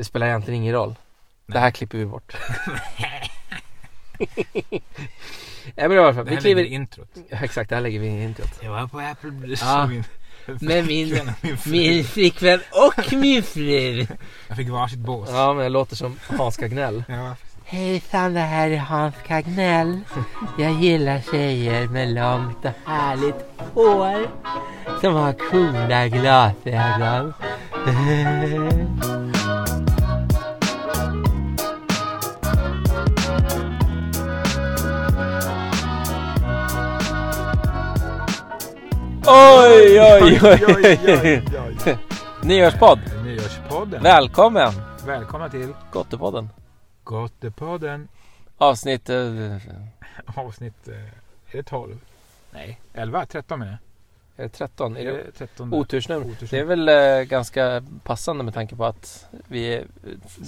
Det spelar egentligen ingen roll. Det här klipper vi bort. ja, men i alla fall, Det vi här kliver... ligger i introt. Ja, Exakt, det här lägger vi i introt. Jag var på Apple Ja. min, Med min, min flickvän och min fru. Jag fick varsitt bås. Ja, men jag låter som Hans Gagnell. Ja. Hejsan, det här är Hans Gagnell. Jag gillar tjejer med långt och härligt hår. Som har coola glasögon. Oj, oj, oj, oj. oj. Nyårspodd. Nyårspodden. Välkommen. Välkomna till Gottepodden. Gottepodden. Avsnitt... eh, Avsnitt, eh, är det 12? Nej, 11, 13 menar jag. Är det 13? Är det det 13? otursnummer? Otursnummer. Det är väl eh, ganska passande med tanke på att vi är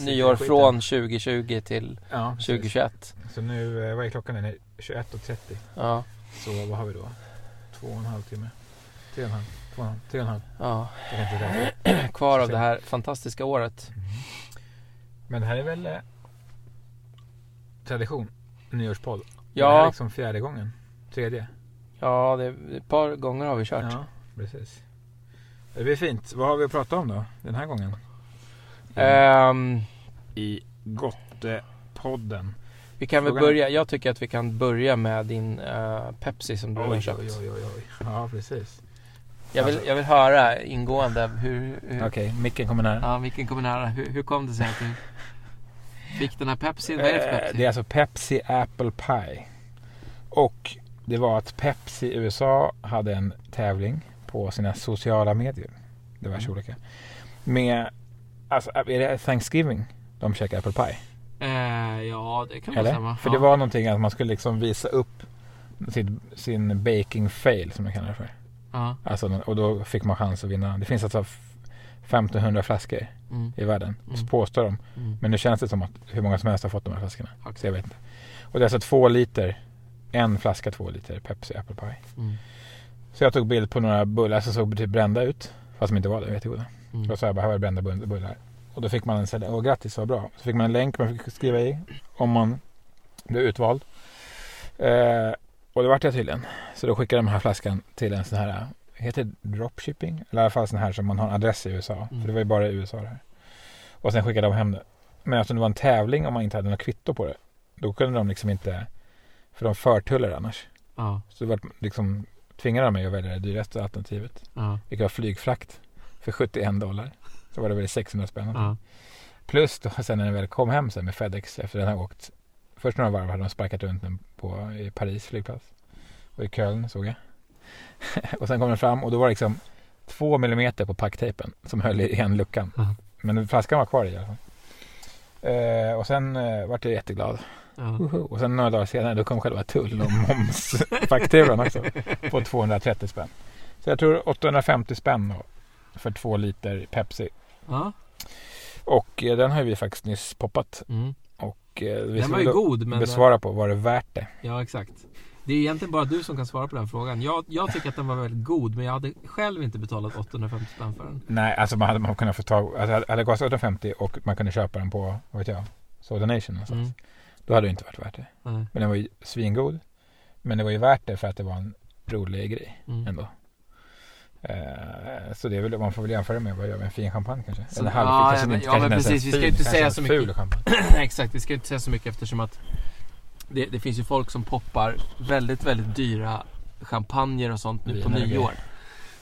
nyår skiten. från 2020 till Ja, precis. 2021. Så nu, eh, vad är klockan? Den är 21.30. Ja, Så vad har vi då? Två och en halv timme? Tre och en halv? Två och en halv? Tre och en halv? ja. Jag kan inte räkna. Kvar av det här fantastiska året. Men det här är väl eh, tradition? Nyårspodd? Det här är Ja, liksom fjärde gången. Tredje. ja det, ett par gånger har vi kört. Ja, precis. Det blir fint. Vad har vi att prata om då? Den här gången? Ehm, I Gottepodden. vi kan väl börja. Jag tycker att vi kan börja med din eh, Pepsi som du har köpt. oj, oj, oj, oj. Ja, precis. Jag, vill, Alltså- jag vill höra ingående hur... hur Okej, micken kommer nära. Ja, vilken kommer nära? Hur, hur kom det sig att du fick den här Pepsi? Vad är det för Eh, Pepsi? Det är alltså Pepsi Apple Pie. Och det var att Pepsi i USA hade en tävling på sina sociala medier. Diverse Mm. olika. Med, alltså är det Thanksgiving de käkar Apple Pie? Eh, ja, det kan Eller? samma. För ja. det var någonting att man skulle liksom visa upp sin, sin baking fail som jag kallar det för. Ja. Alltså, och då fick man chans att vinna. Det finns alltså f- 1500 flaskor Mm. i världen. Mm. Påstår de. Mm. Men nu känns det som att hur många som helst har fått de här flaskorna. Okej. Så jag vet inte. Och det är alltså två liter. En flaska två liter Pepsi Apple Pie. Mm. Så jag tog bild på några bullar som såg typ brända ut. Fast de inte var det, jättegoda. Mm. Och så jag bara, här var det brända bull- bullar. Och då fick man en sån åh grattis vad bra. Så fick man en länk man fick skriva i. Om man blev utvald. Eh, och det vart jag tydligen. Så då skickade de här flaskan till en sån här, heter det dropshipping? Eller i alla fall sån här som man har en adress i USA. Mm. För det var ju bara i USA det här. Och sen skickade de hem det. Men eftersom det var en tävling och man inte hade något kvitto på det. Då kunde de liksom inte, för de förtullar annars. Ja, Så det var liksom, tvingade de mig att välja det dyraste alternativet. ja, Vilket var flygfrakt för 71 dollar. Så var det väl 600 spänn. ja. Plus då sen när den väl kom hem sen med FedEx efter den har åkt. Först några varv hade de sparkat runt den på, i Paris flygplats. Och i Köln såg jag. och sen kom den fram och då var det liksom två millimeter på packtejpen som höll i en luckan. Ja. Men flaskan var kvar i alla fall. Eh, och sen eh, vart jag jätteglad. Woho! Och sen några dagar senare då kom själva tull och momsfakturan också. På 230 spänn. Så jag tror 850 spänn då, för två liter Pepsi. ja. Och eh, den har vi faktiskt nyss poppat. Mm. Och eh, vi Den var ju god men... besvara på, var det värt det? Ja, exakt. Det är egentligen bara du som kan svara på den frågan. Jag, jag tycker att den var väldigt god men jag hade själv inte betalat 850 spänn för den. Nej, alltså man hade man kunnat få tag, alltså hade det kostat 850 och man kunde köpa den på, vad vet jag, Soda Nation någonstans. Mm. Då hade det inte varit värt det. Nej. Men den var ju svingod. Men det var ju värt det för att det var en rolig grej Mm. ändå. Eh, så det är väl, man får väl jämföra med vad gör med en fin champagne kanske. Så- Eller ja, halvfin, kanske men- inte, ja, kanske men precis, vi ska inte säga så mycket. Exakt, vi ska inte säga så mycket eftersom att det, det finns ju folk som poppar väldigt, väldigt dyra champagner och sånt nu på nyår.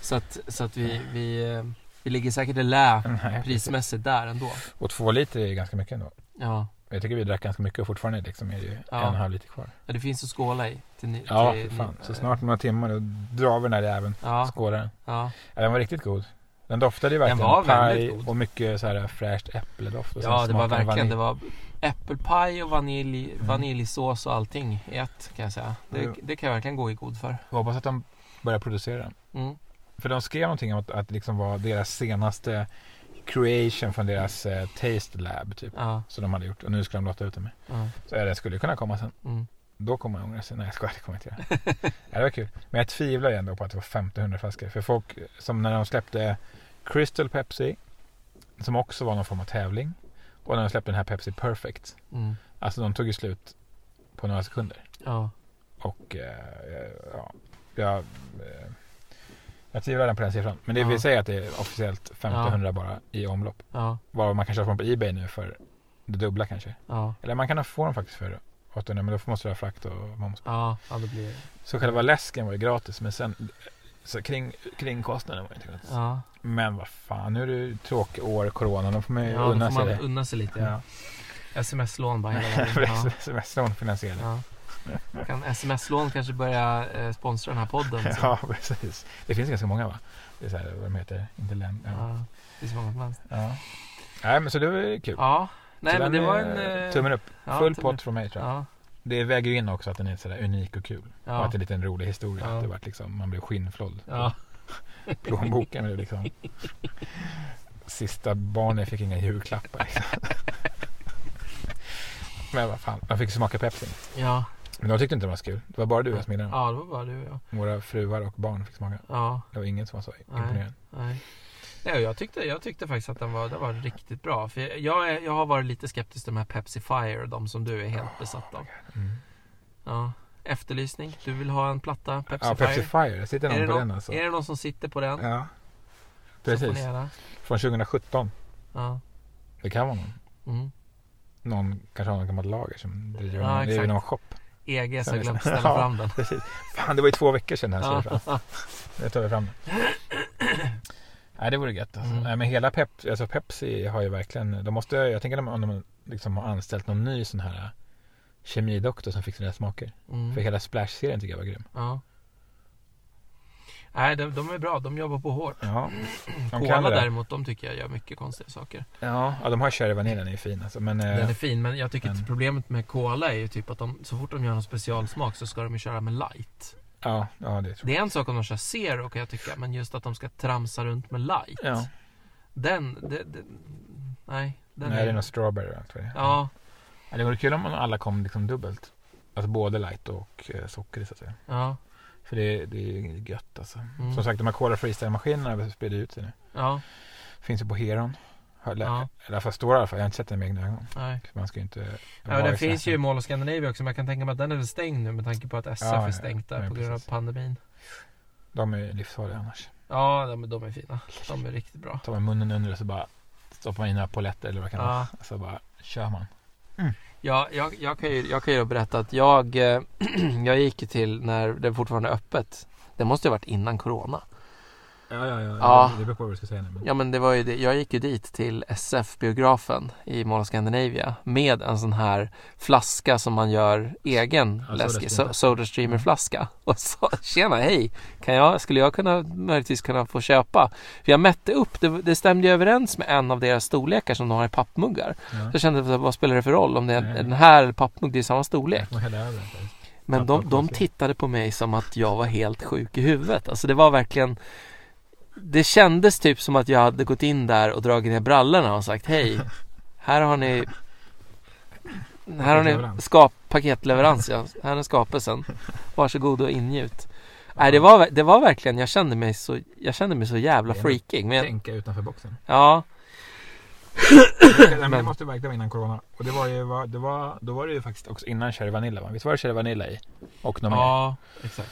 Så att, så att vi, vi, eh, vi ligger säkert i lä prismässigt där ändå. Och två liter är ganska mycket ändå. Ja, Jag tycker vi drack ganska mycket och fortfarande liksom är det ju Ja. en och en halv liter kvar. Ja, det finns att skåla i. Till, ni- Ja, till, fan. ni- Så snart några timmar då drar vi den här jäveln. Ja, Skålar den. ja. Ja, den var riktigt god. Den doftade ju Den verkligen var paj och mycket så här fräscht äppeldoft. Och ja det var verkligen, vanilj. det var äppelpaj och vanilj, Mm. vaniljsås och allting i ett kan jag säga. Det, Mm. det kan jag verkligen gå i god för. Jag hoppas att de börjar producera den. Mm. För de skrev någonting om att, att liksom var deras senaste creation från deras eh, taste lab typ. Ja, Som de hade gjort och nu ska de låta ut det med. ja, Så ja, det skulle kunna komma sen. mm. Då kommer man ångra sig. Nej jag skojar, det kommer jag inte göra. ja, det var kul. Men jag tvivlar ju ändå på att det var 1500 flaskor. För folk som när de släppte Crystal Pepsi. Som också var någon form av tävling. Och när de släppte den här Pepsi Perfect. Mm. Alltså de tog ju slut på några sekunder. Ja. Och eh, ja, jag, eh, jag tvivlar redan på den siffran. Men det Ja. vill säga att det är officiellt 1500 bara i omlopp. Ja. Vad man kan köpa dem på Ebay nu för det dubbla kanske. Ja. Eller man kan få dem faktiskt för 800 men då måste du ha frakt och moms. Ja. Ja, det blir Så själva läsken var ju gratis men sen så kring, kringkostnaden var inte gratis. Ja. Men vad fan, nu är det tråkigt år, corona. Då får man ju Ja, då unna får sig man det. unna sig lite. Ja. Sms-lån bara hela vägen. Ja. Semesterlån finansierade. Kan sms-lån kanske börja eh, sponsra den här podden? Så. Ja, precis. Det finns ganska många va? Det är så här, vad de heter, inte län. Ja. Ja. Det är så många som helst. ja. Nej men så det var kul. Ja. Nej Så men det var är, en... eh, Tummen upp. ja, Full pott från mig tror jag. Ja. Det väger ju in också att den är sådär unik och kul. Och Ja. att det är lite en rolig historia. Att det var liksom, man blev skinnflådd. Ja. Plånboken blev liksom Sista barnet fick inga julklappar. Liksom. Men vad fan, man fick smaka Pepsi. Ja. Men de tyckte inte det var så kul. Det var bara du Smilla. Ja, det var bara du jag. Våra fruar och barn fick smaka. Ja. Det var ingen som var så imponerad. Nej. Nej, jag, tyckte, jag tyckte faktiskt att den var, den var riktigt bra. För jag, jag, är, jag har varit lite skeptisk till de här Pepsi Fire, de som du är helt besatt av. Mm. Ja. Efterlysning, du vill ha en platta Pepsi Ja, Fire? Pepsi Fire. Sitter är, någon det på någon, den alltså. är det någon som sitter på den? Ja, precis. Från 2017. Ja. Det kan vara någon. Mm. Någon kanske har någon gammal lager som driver Ja, någon, exakt. någon shop. EG som Ja, glömt ja. ställa fram den. Precis. Fan, det var ju två veckor sedan den här fram. Nu tar vi fram den. Nej, det vore gött alltså. Mm. Nej, men hela Pep, alltså Pepsi har ju verkligen, de måste, jag tänker om de liksom har anställt någon ny sån här kemidoktor som fixar deras smaker. För Mm. hela Splash-serien tycker jag var grym. Ja. Nej, de, de är bra. De jobbar på hårt. Ja, de Cola däremot, de tycker jag gör mycket konstiga saker. Ja, ja de har cherry vanilj, den är ju fin alltså. Men, eh, Den är fin, men jag tycker men- att problemet med Cola är ju typ att de, så fort de gör någon specialsmak så ska de ju köra med light. ja, ja, det tror jag. Det är en sak om de kör zero kan jag tycka, men just att de ska tramsa runt med light. Ja, Den, det, det, nej. Den nej, det är någon strawberry och allt vad det är. Ja, Ja, Det vore kul om alla kom liksom dubbelt. Alltså både light och eh, socker så att säga. ja, För det, det är gött alltså. Mm. Som sagt, de här Cola Freestyle-maskinerna sprider ut sig nu. ja, Finns ju på Heron. Jag Ja. Eller fall står i alla fall. Jag har inte sett den med egna ögon. nej. Man ska inte... Ja, den finns ju i. Mall of Scandinavia också, men jag kan tänka mig att den är väl stängd nu med tanke på att SF Ja, är stängt där på grund av pandemin. De är livsfarliga annars. Ja, de, de är fina. De är riktigt bra. Tar man munnen under och så bara stoppar man in några poletter eller vad kan Ja. Så bara kör man. Ja, jag, jag, kan ju, jag kan ju berätta att jag, eh, jag gick ju till när det fortfarande är öppet. Det måste ju ha varit innan Corona. Ja, ja, ja. Ja. Det beror på vad du ska säga nu. Men... Ja men det var ju det. Jag gick ju dit till SF-biografen i Mall of Scandinavia med en sån här flaska som man gör egen Ja, läsk, so, Soda Streamer flaska. Och så, tjena hej, kan jag, skulle jag kunna möjligtvis kunna få köpa? För jag mätte upp, det, det stämde ju överens med en av deras storlekar som de har i pappmuggar. Ja. Så jag kände, vad spelar det för roll om det är den här eller pappmugg, det är samma storlek. Först. Men de, de tittade på mig som att jag var helt sjuk i huvudet. Alltså det var verkligen Det kändes typ som att jag hade gått in där och dragit ner brallorna och sagt hej Här har ni Här har ni skap, paketleverans ja. Här är skapelsen Varsågod och injut Nej det var, det var verkligen, jag kände mig så Jag kände mig så jävla freaking men, Tänka utanför boxen. Ja Nej, men det måste verkligen vara innan corona. Och det var ju, det var, då var det ju faktiskt också innan Cherry Vanilla va? Visst var det Cherry Vanilla i? Och något mer? Ja exakt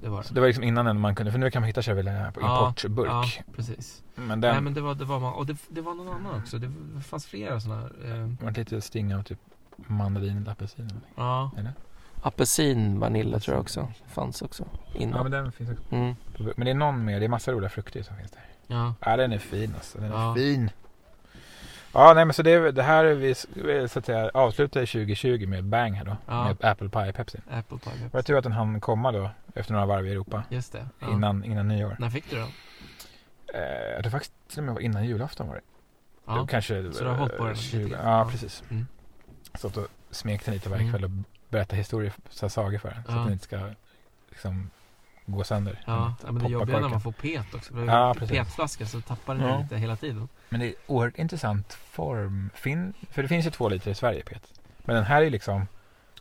Det var Så det det var liksom innan man kunde, för nu kan man hitta Vanilla på Ja, importburk. Ja precis Men den Nej men det var, det var man, och det, det var någon annan också Det fanns flera sådana här eh, var lite sting av typ mandarin eller apelsin. Ja Eller? Apelsin, vanilj tror jag också fanns också Ja innan. men den finns också. Mm. Men det är någon mer, det är massa roliga frukter som finns där. Ja. Ja den är fin alltså, den är Ja. fin. Ja nej men så det, det här är vi så att säga avslutar 2020 med bang här då. Ja. Med Apple Pie Pepsi. Apple Pie. Var det tur att den hann komma då efter några varv i Europa. Just det. Ja. Innan, innan nyår. När fick du den? Eh, jag tror faktiskt till och med var innan julafton var det. Ja. Det Kanske Så du har hållit på eh, den lite 20, grann? Ja Ja. precis. Mm. Stått och smekt den lite varje kväll och berättat historier, så sagor för den. Så att den inte ska liksom gå sönder. Ja, ja men det jobbiga när man får pet också. För Ja, petflaska så tappar den Ja. lite hela tiden. Men det är oerhört intressant form. Fin, för det finns ju två liter i Sverige pet. Men den här är liksom,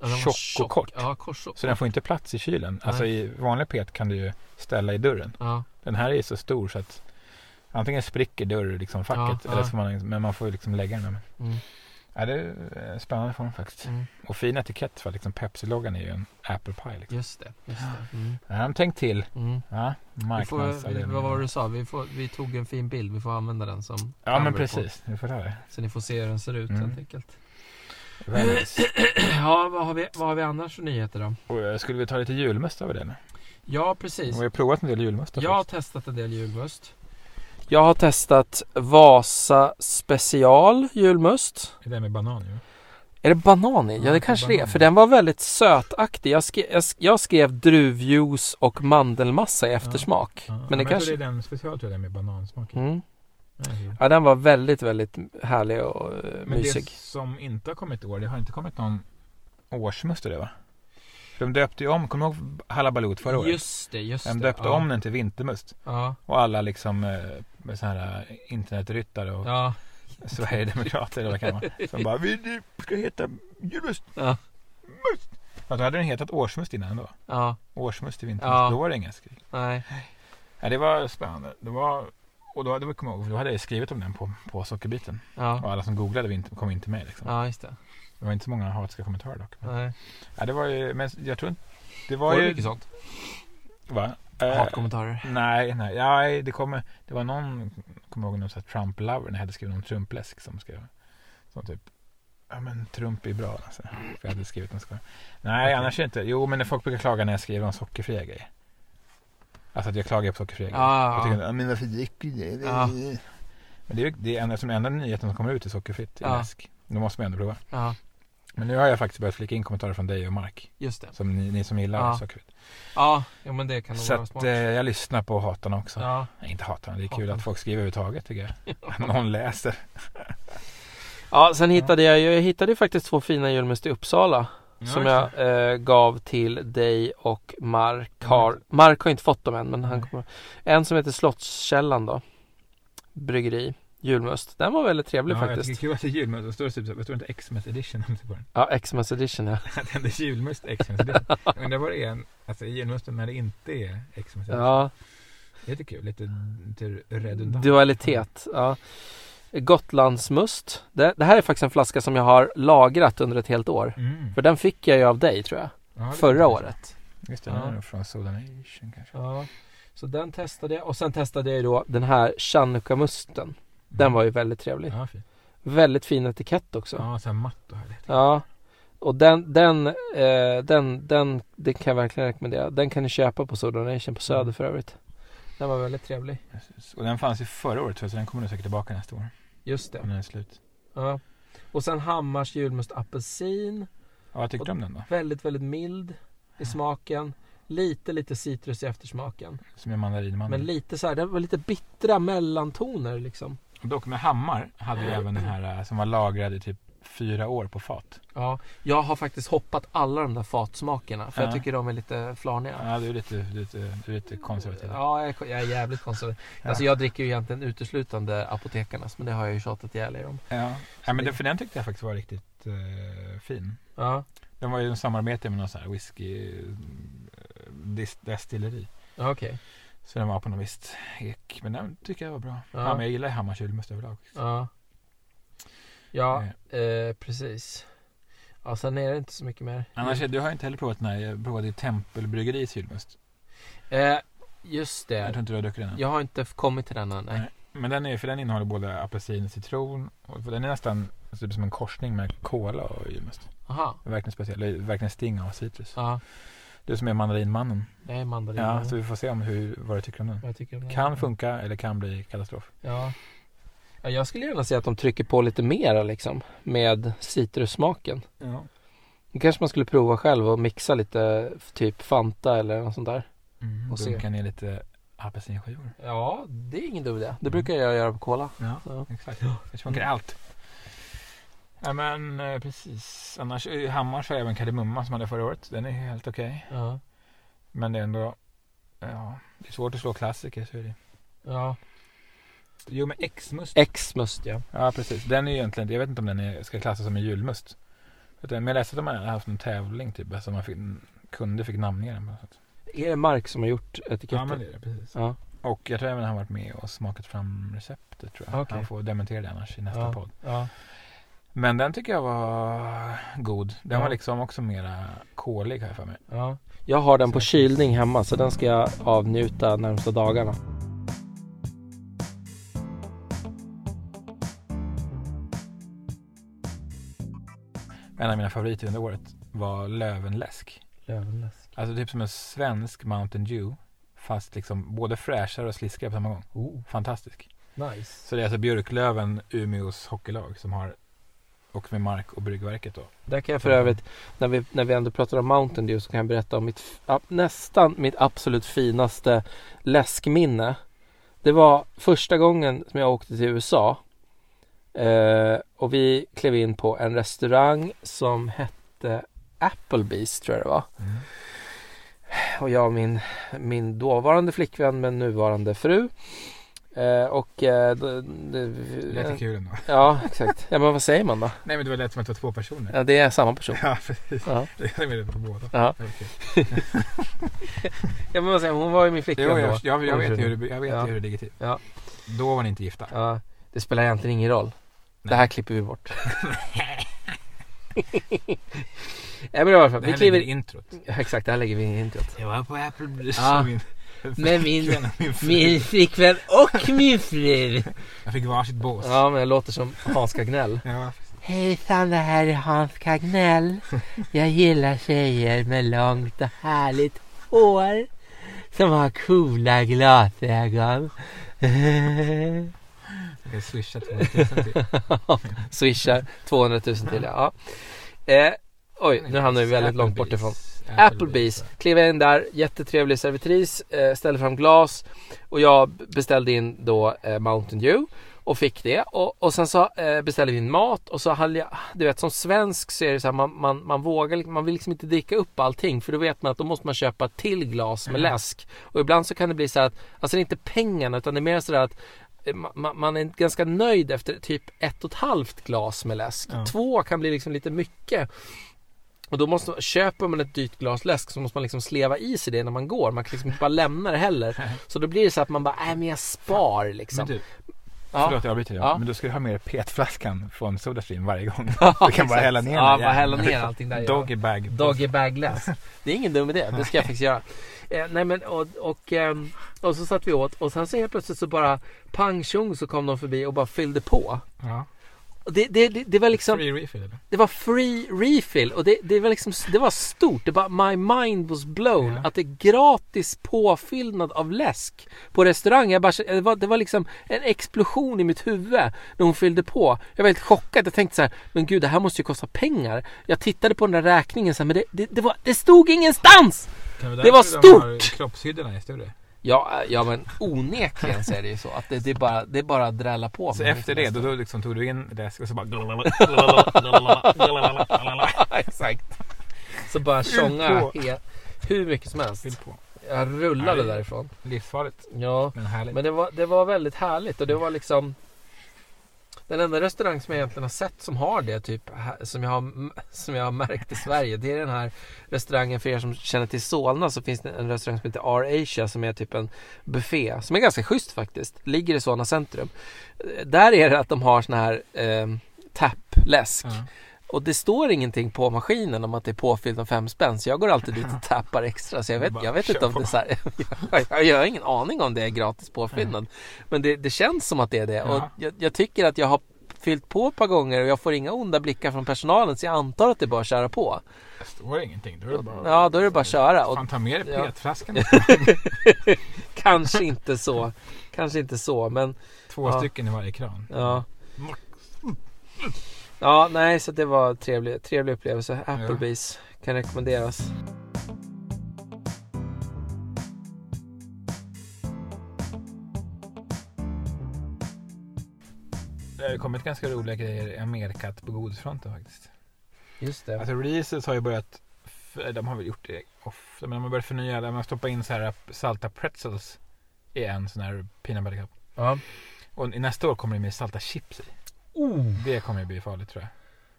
Ja, var Tjock och kort. Ja, korstjock. så den får inte plats i kylen. Alltså i vanlig pet kan du ju ställa i dörren. Ja, Den här är så stor så att Antingen spricker dörr liksom facket. Eller så man, men man får ju liksom lägga den. Mm. Ja, det är en spännande form faktiskt. Mm. Och fin etikett för liksom Pepsi-loggan är ju en apple pie. Liksom. Just det. Just det. Mm. Ja, de tänkt till. Mm. Ja, Vi får, vi, marknadsavdelningen. vad var det du sa? Vi, får, vi tog en fin bild. Vi får använda den som Ja, men på- precis. Vi får ta det. Så ni får se hur den ser ut Mm. helt enkelt. Väldigt. Ja, vad har vi, vad har vi annars för nyheter då? Och skulle vi ta lite julmust över det nu? Ja, precis. Vi har provat en del julmust. Jag har testat en del julmust. Jag har testat Vasa special julmust. Är det med banan ju? Är det banan i? Ja, Ja, det kanske det är. För den var väldigt sötaktig. Jag skrev, jag, sk- jag skrev druvjuice och mandelmassa i eftersmak. men det kanske... är den special tror jag, den med banansmak i. Mm. Ja, det. Ja, den var väldigt, väldigt härlig och eh, Men mysig. det som inte har kommit i år, det har inte kommit någon årsmust det va? För de döpte ju om, kommer du ihåg Halabaloo förra året? Just det, just De det. döpte ja. om den till vintermust. Ja, Och alla liksom eh, med så här eh, internetryttare och ja, Sverigedemokrater eller vad kan vara. Som bara, vi ska heta julmust. Ja. Must. För då hade den hetat årsmust innan ändå. ja, Årsmust i vintermust. Ja. Då var det inga skrik. nej. Ja, det var spännande. Det var, och då vi, kommer jag ihåg, då hade jag skrivit om den på, på sockerbiten. Och Ja, alla som googlade vinter, kom inte med liksom. ja just det. Det var inte så många hatiska kommentarer dock. Men, Nej. ja, det var ju, men jag tror inte, det var Var det ju... mycket sånt? Va? Eh, Hatkommentarer? Nej, nej, ja, det kommer, det var någon, kommer ihåg någon sån här Trump-lover när jag hade skrivit om Trumpläsk som skrev, som typ, ja men Trump är bra alltså. För jag hade skrivit en skoj. Nej, Okej. annars är det inte, jo men folk brukar klaga när jag skriver om sockerfria grejer. Alltså att jag klagar på sockerfria grejer. Ja, Jag ja, tycker, ja, men varför dricker du det? Ja. Men det är ju det är en, eftersom enda nyheten som kommer ut är sockerfritt i Ja. läsk. Då måste man ändå prova. ja, Men nu har jag faktiskt börjat flika in kommentarer från dig och Mark. just det. Som ni, ni som gillar Ja. sockerfritt. Ja, ja men det kan nog Så vara smart. eh, jag lyssnar på hatarna också. Ja, Nej, inte hatarna, det är kul Hatarna. att folk skriver överhuvudtaget tycker jag. Att någon läser. ja sen hittade jag ju, jag hittade faktiskt två fina julmust i Uppsala. som jag eh, gav till dig och Mark har, Mark har inte fått dem än men han kommer En som heter Slottskällan då Bryggeri Julmust Den var väldigt trevlig ja, Jag faktiskt tycker kul att det är julmust. Det står typ så, jag tror inte Xmas edition på den. Ja, Xmas edition ja den är julmust Xmas edition. Jag undrar vad det är, alltså julmusten när det inte är Xmas edition. Ja, Lite kul, lite, lite redundant. dualitet ja. Gotlandsmust det, det här är faktiskt en flaska som jag har lagrat under ett helt år Mm. För den fick jag ju av dig tror jag Ja, det Förra är året Just det, Ja. den är från Soda Nation kanske. Ja Så den testade jag och sen testade jag ju då den här Chanukka-musten Den var ju väldigt trevlig Ja, fin. Väldigt fin etikett också Ja, så här matt och härligt. Ja Och den, den, eh, den, den, den kan jag verkligen rekommendera Den kan ni köpa på Soda Nation på Söder Mm. för övrigt Den var väldigt trevlig Precis. Och den fanns ju förra året så den kommer nu säkert tillbaka nästa år. Just det När den är slut. ja. Och sen Hammars julmust apelsin Ja, vad tyckte du om den då? Väldigt, väldigt mild i smaken Lite, lite citrus i eftersmaken Som är mandarinmannen. Men lite så här, det var lite bittra mellantoner liksom Dock med Hammar hade vi även den här eh, som var lagrad i typ fyra år på fat. Ja, jag har faktiskt hoppat alla de där fatsmakerna För jag Ja. tycker de är lite flaniga Ja, du är lite, lite, du är lite konservativ. Ja, jag är, jag är jävligt konservativ Ja. Alltså jag dricker ju egentligen uteslutande apotekarnas Men det har jag ju tjatat ihjäl er om Ja, ja men det- för den tyckte jag faktiskt var riktigt eh, fin. Ja, Den var ju en samarbete med någon sån här whisky eh, destilleri. ja okej Så den var på något visst ek. Men den tycker jag var bra. Ja. Ja. men jag gillar Hammars julmust överlag. Ja Ja, eh, precis Ja, sen är det inte så mycket mer Annars, du har inte heller provat den här. Jag provade Tempelbryggeris julmust. eh, Just Jag tror det inte du har druckit den än. Jag har inte kommit till den än, nej Nej. Men den är, för den innehåller både apelsin och citron. Och den är nästan typ som en korsning med cola och julmust. Aha, Det verkligen speciell. Det verkligen sting av citrus. ja, Du som är mandarinmannen. det är mandarin Ja, så vi får se om hur, vad du tycker om den. Vad jag tycker om det. Kan funka eller kan bli katastrof. Ja Ja, jag skulle gärna se att de trycker på lite mera liksom Med citrussmaken Ja. Då kanske man skulle prova själv och mixa lite Typ Fanta eller något sånt där Mm, Och se. dunka ner lite apelsinskivor. Ja, det är ingen dum idé Det brukar jag göra på cola Ja, ja. exakt. Det funkar Mm. allt. Ja men eh, precis. Annars i Hammars har även kardemumma som hade förra året. Den är helt okej. Ja, Men det är ändå, ja, det är svårt att slå klassiker så är det. ja. Jo men X-must. X-must ja Ja precis. Den är ju egentligen, jag vet inte om den är, ska klassas som en julmust. Men jag läste att de hade haft en tävling typ. Alltså man fick, kunde fick namnge den. Är det Mark som har gjort etiketten? Ja men det är det precis. Ja. Och jag tror även han har varit med och smakat fram receptet tror jag. Okej. Han får dementera det annars i nästa Ja. podd. Ja. Men den tycker jag var god. Den Ja. var liksom också mera kolig jag för mig. Ja. Jag har den på kylning hemma så den ska jag avnjuta närmsta dagarna. En av mina favoriter under året var lövenläsk. Lövenläsk. Alltså typ som en svensk Mountain Dew. Fast liksom både fräschare och sliskigare på samma gång. Oh, Fantastisk. nice. Så det är alltså Björklöven, Umeås hockeylag som har och med Mark och Bryggverket då. Där kan jag för övrigt, när vi, när vi ändå pratar om Mountain Dew så kan jag berätta om mitt, nästan mitt absolut finaste läskminne. Det var första gången som jag åkte till USA. Eh, och vi klev in på en restaurang som hette Applebee's tror jag det var. Och jag och min, min dåvarande flickvän men nuvarande fru. Eh, och eh, det, det, Lät kul ändå. Ja exakt. Ja men vad säger man då? Nej men det var lätt som att det var två personer. Ja det är samma person. Ja precis. Ja. Det är med på båda. Ja. Okej. Ja men vad säger, hon var ju min flickvän då. jag, jag, jag vet hur det, jag vet Ja. hur det ligger till. Ja. Då var ni inte gifta. Ja, det spelar egentligen ingen roll. Det Nej. här klipper vi bort. ja, men i alla fall, Det vi här kliver... ligger i introt. Ja, Exakt, det här lägger vi in i introt. Jag var på Applebee's Ja. Med min, min- flickvän och min fru. Min flickvän och min fru. Jag fick varsitt bås. Ja, men jag låter som Hans Kagnell. Ja, Hejsan, det här är Hans Kagnell. Jag gillar tjejer med långt och härligt hår. Som har coola glasögon. jag kan swisha 200 000 till. Swishar 200 000 till ja. ja. Eh, oj, nu hamnar vi väldigt långt bort ifrån. Applebee's. Klev in där, jättetrevlig servitris, eh, ställde fram glas och jag beställde in då eh, Mountain Dew och fick det och, och sen så eh, beställde vi in mat och så hade jag, du vet som svensk så är det så här, man, man, man vågar, liksom- man vill liksom inte dricka upp allting för då vet man att då måste man köpa till glas med läsk och ibland så kan det bli så här att, alltså det är inte pengarna utan det är mer så där att ma- ma- man är ganska nöjd efter typ ett och ett halvt glas med läsk. Ja. Två kan bli liksom lite mycket. Och då måste, köper man ett dyrt glas läsk så måste man liksom sleva i sig det när man går. Man kan liksom inte bara lämna det heller. Så då blir det så att man bara, nej men jag spar liksom. Men du, ja. förlåt jag avbryter. Ja. Men du ska ju ha med petflaskan från Sodastream varje gång. Ja, Du kan bara hälla ner Ja, bara hälla ner allting där. Doggy bag. Doggy bag läsk. Det är ingen dum idé. Det ska jag faktiskt göra. Eh, nej men och, och, ehm, och så satt vi åt och sen så helt plötsligt så bara pang tjong så kom de förbi och bara fyllde på. Ja. Det, det, det, det var liksom Free refill eller? Det var free refill och det, det var liksom Det var stort. Det var My mind was blown. Ja. Att det är gratis påfyllnad av läsk på restaurang. Jag bara, det, var, det var liksom en explosion i mitt huvud när hon fyllde på. Jag var helt chockad. Jag tänkte så här, men gud det här måste ju kosta pengar. Jag tittade på den där räkningen så här, men det, det, det, var, det stod ingenstans! Det var därför de har stort! Kroppshyddorna är större. Ja, ja men onekligen så är det ju så att det, det är bara det är bara att drälla på. Så efter det, då, då liksom tog du in läsk och så bara... Exakt. Så bara tjonga hur mycket som helst. Jag rullade därifrån. Livsfarligt, Ja, men härligt. men det var, det var väldigt härligt och det var liksom den enda restaurang som jag egentligen har sett som har det typ som jag har, som jag har märkt i Sverige det är den här restaurangen för er som känner till Solna så finns det en restaurang som heter R Asia som är typ en buffé som är ganska schysst faktiskt. Ligger i Solna centrum. Eh, där är det att de har sån här eh, tappläsk. Mm och det står ingenting på maskinen om att det är påfyllt med fem spänn så jag går alltid dit och tappar extra så jag vet, jag vet inte om det är så här, jag, jag har ingen aning om det är gratis påfyllnad men det, det känns som att det är det och Ja. jag, jag tycker att jag har fyllt på ett par gånger och jag får inga onda blickar från personalen så jag antar att det är bara att köra på. Det står ingenting. Då är det bara... Ja då är det bara att köra och Fan, ta med dig Ja. petflaskan. kanske inte så, kanske inte så men Två Ja. stycken i varje kran. ja. Ja, nej så det var trevlig, trevlig upplevelse. Applebee's kan rekommenderas. Det har kommit ganska roliga grejer i Amerikat på godisfronten faktiskt. Just det. Alltså Reese's har ju börjat, de har väl gjort det ofta, men de har börjat förnya. De har stoppat in så här salta pretzels i en sån här peanut butter cup. Ja. Och nästa år kommer det med salta chips i. Oh. Det kommer ju bli farligt tror jag.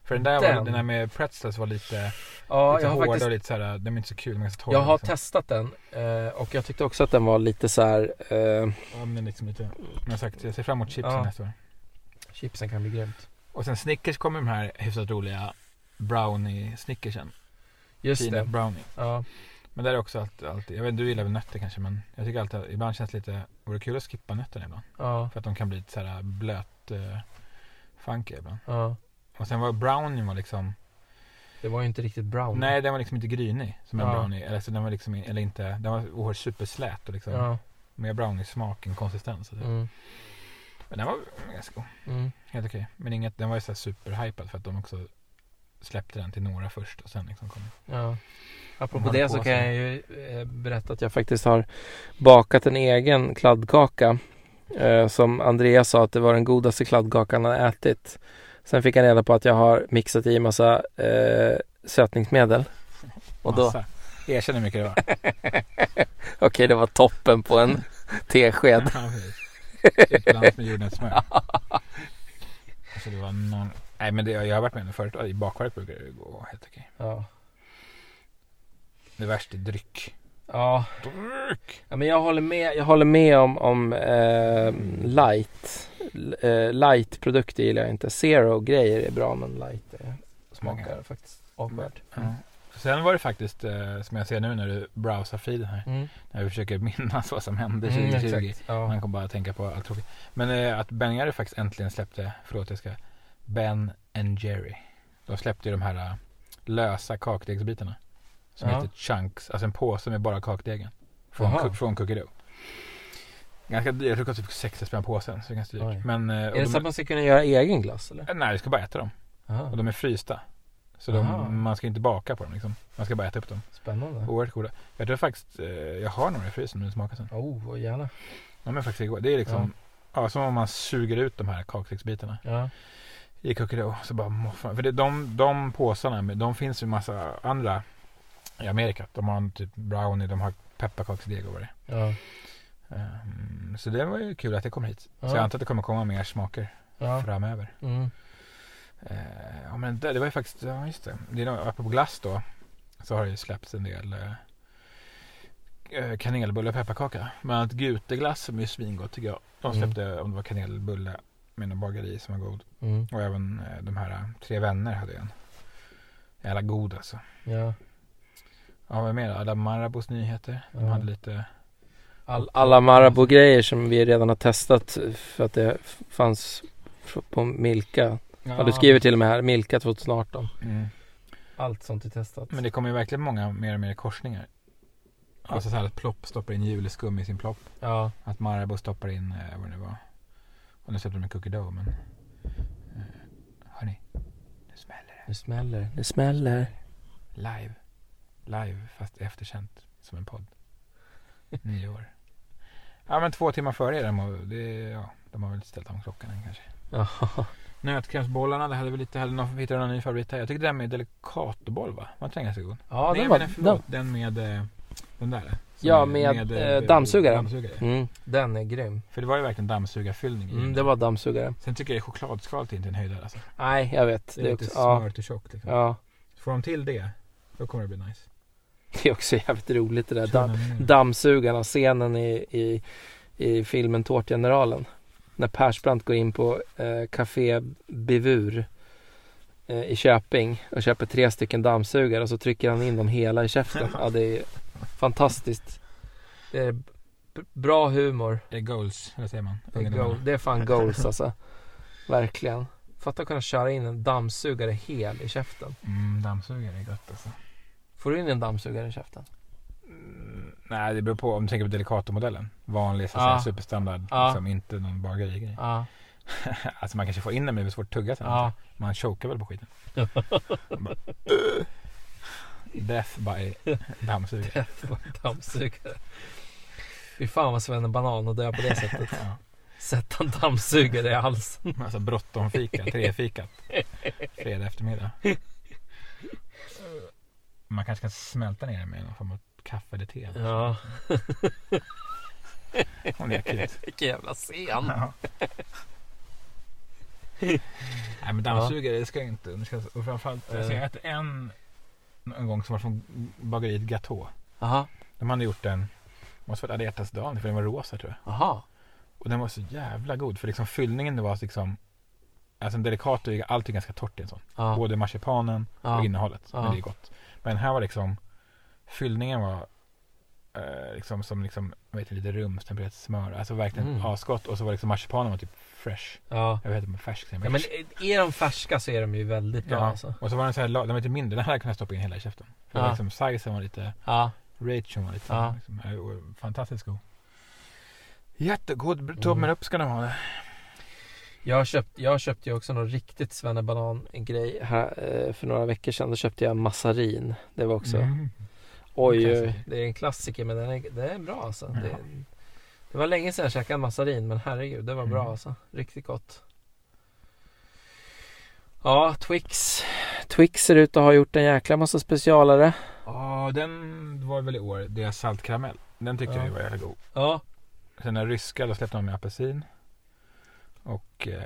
För den där, Var, Den. den där med pretzels var lite, Ja, lite jag har hårda faktiskt och lite såhär, de är inte så kul, de är ganska torra. Jag har liksom. testat den eh, och jag tyckte också att den var lite så här. Eh, Ja, men den liksom lite, som jag sagt, jag ser fram emot chipsen Ja. nästa år. chipsen kan bli grymt. Och sen Snickers kommer de här hyfsat roliga brownie snickersen. Just Peanut det. brownie. Ja. Men där är också alltid, alltid, jag vet inte, du gillar väl nötter kanske men jag tycker alltid, ibland känns det lite, vore det kul att skippa nötterna ibland. Ja. För att de kan bli lite såhär blöt, uh, funky ibland. Ja. Och sen var brownie var liksom, Det var ju inte riktigt brown. nej den var liksom inte grynig som en Ja. brownie. Eller, så den var liksom, eller inte, den var oerhört superslät och liksom Ja. mer brownie-smak än konsistens. och. Mm. Men den var ganska god. Mm. Helt okej. Men inget, den var ju såhär superhypad för att de också släppte den till några först och sen liksom kom Ja. Apropå håller det på så så. kan jag ju eh, berätta att jag faktiskt har bakat en egen kladdkaka. Eh, som Andreas sa att det var den godaste kladdkakan han ätit. Sen fick han reda på att jag har mixat i massa eh, sötningsmedel. Och då, Massa. Erkänn hur mycket det var. okej det var toppen på en tesked. Precis. Utblandat med jordnötssmör. Alltså det var någon... Nej men det, jag har varit med om det förut. I bakverk brukar det gå helt okej. Ja. Det värsta är dryck. Ja. Dryck! Ja, men jag håller med, jag håller med om, om eh, light. Eh, light-produkter gillar jag inte. Zero-grejer är bra men light eh, smakar Okej. faktiskt avskyvärt. Ja. Sen var det faktiskt, eh, som jag ser nu när du browsar feeden här. Mm. När vi försöker minnas vad som hände Mm, 2020. exakt. Ja. Man kommer bara tänka på allt tråkigt. Men eh, att Ben Jerry faktiskt äntligen släppte, förlåt jag ska, Ben and Jerry. De släppte ju de här eh, lösa kakdegsbitarna. Som Ja. heter chunks, alltså en påse med bara kakdegen. Från, cook, från Cookie Dough. Ganska dyrt, jag tror det kostar typ 60 spänn påsen. Så det är ganska Oj. dyrt. Men, eh, Är det de så att man ska kunna göra egen glass eller? eh, Nej, du ska bara äta dem. Aha. Och de är frysta. Så Aha. de, man ska inte baka på dem liksom. Man ska bara äta upp dem. Spännande. Oerhört goda. Jag tror faktiskt, eh, jag har några i frysen nu smaka sen. Oh, gärna. De är faktiskt goda. Det är liksom, ja. som om man suger ut de här kakdegsbitarna Ja. i Cookie Dough. Så bara. För det, de, de påsarna, de finns ju massa andra i Amerika. De har typ brownie, de har pepparkaksdeg och vad det. Ja. Ehm, så det var ju kul att det kom hit. Ja. Så jag antar att det kommer komma mer smaker Ja. framöver. Mm. Eh, ja men det, det var ju faktiskt, ja just det. det är nog, apropå glass då. Så har det ju släppts en del eh, kanelbulle och pepparkaka. Bland annat Guteglass som är svingott tycker jag. De Mm. släppte om det var kanelbulle med någon bageri som var god. Mm. Och även eh, de här Tre Vänner hade en. Jävla god alltså. Ja. Ja vad mer? Alla Marabous nyheter. De Ja. hade lite. All, alla Marabou-grejer som vi redan har testat för att det fanns på Milka. Ja, du skriver till och med här, Milka 2018. Mm. Allt sånt är testat. Men det kommer ju verkligen många mer och mer korsningar. Alltså så här att Plopp stoppar in juleskum i sin Plopp. Ja. Att Marabou stoppar in eh, vad det nu var. Och nu släppte de en cookie dough men. Eh, hörni. Nu smäller det. Det smäller. Det smäller. Live. Live fast efterkänt som en podd. Nio år. Ja men två timmar före er. De det, ja, de har väl ställt om klockan än kanske. Ja. Nötkrämsbollarna, det hade väl lite, hade någon, hittade någon ny favorit här? Jag tycker den med delicatoboll va? Var inte den ganska god? Ja, Nej, den var... men förlåt, den med eh, den där. som Ja, är- med, eh, eh, dammsugare. dammsugare. Mm, den är grym. För det var ju verkligen dammsugarfyllning Mm, det var dammsugare. Sen tycker jag chokladskalet är inte en höjdare alltså. Nej, jag vet. Det är, Det är lite också, ja, smört och tjockt liksom. ja. Får de till det, då kommer det bli nice. Det är också jävligt roligt det där. Damm, dammsugarna, scenen i, i, i filmen Tårtgeneralen. När Persbrandt går in på eh, Café Bevur eh, i Köping och köper tre stycken dammsugare och så trycker han in dem hela i käften. Ja, det är fantastiskt. Det är bra humor. Det är goals, eller säger man? Det är, goal. det är fan goals alltså. Verkligen. Fatta att kunna köra in en dammsugare hel i käften. Mm, dammsugare är gott alltså. Får du in en dammsugare i käften? Mm, nej, det beror på om du tänker på Delicato-modellen. Vanlig, så att säga, superstandard. Ja. Liksom, inte någon bagerigrej. Ja. alltså man kanske får in den men det är svårt att tugga sen. Ja. Man chokar väl på skiten. Man bara, Death by dammsugare. dammsugare. Fy fan vad Sven är banan och dö på det sättet. ja. Sätta en dammsugare i halsen. Alltså bråttom fika, trefikat. Fredag eftermiddag. Man kanske kan smälta ner det med någon form av kaffe eller te. Ja. Om det är akut. Vilken jävla scen. Ja. Nej men dammsugare det ska jag inte underskatta. Och framförallt, alltså, jag äter en en gång som var från bageriet Gatå. Jaha, De hade gjort den, måste varit alla hjärtans dag, för den var rosa tror jag. jaha. Och den var så jävla god för liksom fyllningen det var liksom Alltså en delikat och allt är ganska torrt i en sån. Ja, Både marsipanen och innehållet. Men det är gott. Men här var liksom Fyllningen var eh, liksom som liksom, vet lite rumstempererat smör. Alltså verkligen Mm. asgott. Och så var liksom marsipanen var typ fresh. ja. Jag vet inte, färsk säger ja men är de färska så är de ju väldigt bra Ja. alltså. Och så var den så här, den var lite mindre. Den här kunde jag stoppa in hela i käften. För Ja. liksom sizen var lite, Ja, ration var lite, Ja. liksom, eh, fantastiskt god. Jättegod, Mm. tummen upp ska den ha. Jag, köpt, jag köpte ju också någon riktigt svennebanan-grej här eh, för några veckor sedan. Då köpte jag massarin. Det var också, Mm. oj, oj, det är en klassiker men den är, det är bra alltså. Ja. Det, det var länge sedan jag käkade massarin men herregud, det var bra Mm. alltså. Riktigt gott. Ja, Twix. Twix ser ut att ha gjort en jäkla massa specialare. Ja, den var väl i år. Deras saltkaramell. Den tyckte Ja. jag var jävla god. Ja, Sen den ryska, då släppte de med apelsin. Och eh,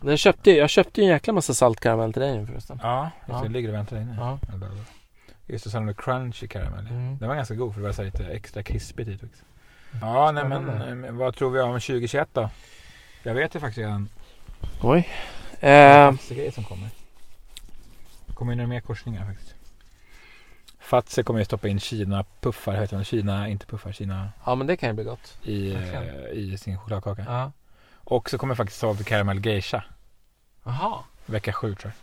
den köpte, jag köpte ju en jäkla massa saltkaramell till dig nu förresten. ja, just Ja. det, ligger och väntar inne. Ja. Ja. Just det, så hade de crunchy karamell. Mm. Den var ganska god för det var så lite extra krispigt i Twix. Ja, nej men eh, vad tror vi om 2021 då? Jag vet ju faktiskt redan Oj. eh. Eh, grejer som kommer. Det kommer ju några mer korsningar faktiskt. Fatse kommer ju stoppa in Kina-puffar, heter det? Kina, inte puffar, Kina ja men det kan ju bli gott. i, eh, i sin chokladkaka. Ja. Och så kommer faktiskt Salted Caramel Geisha Jaha. vecka sju tror jag.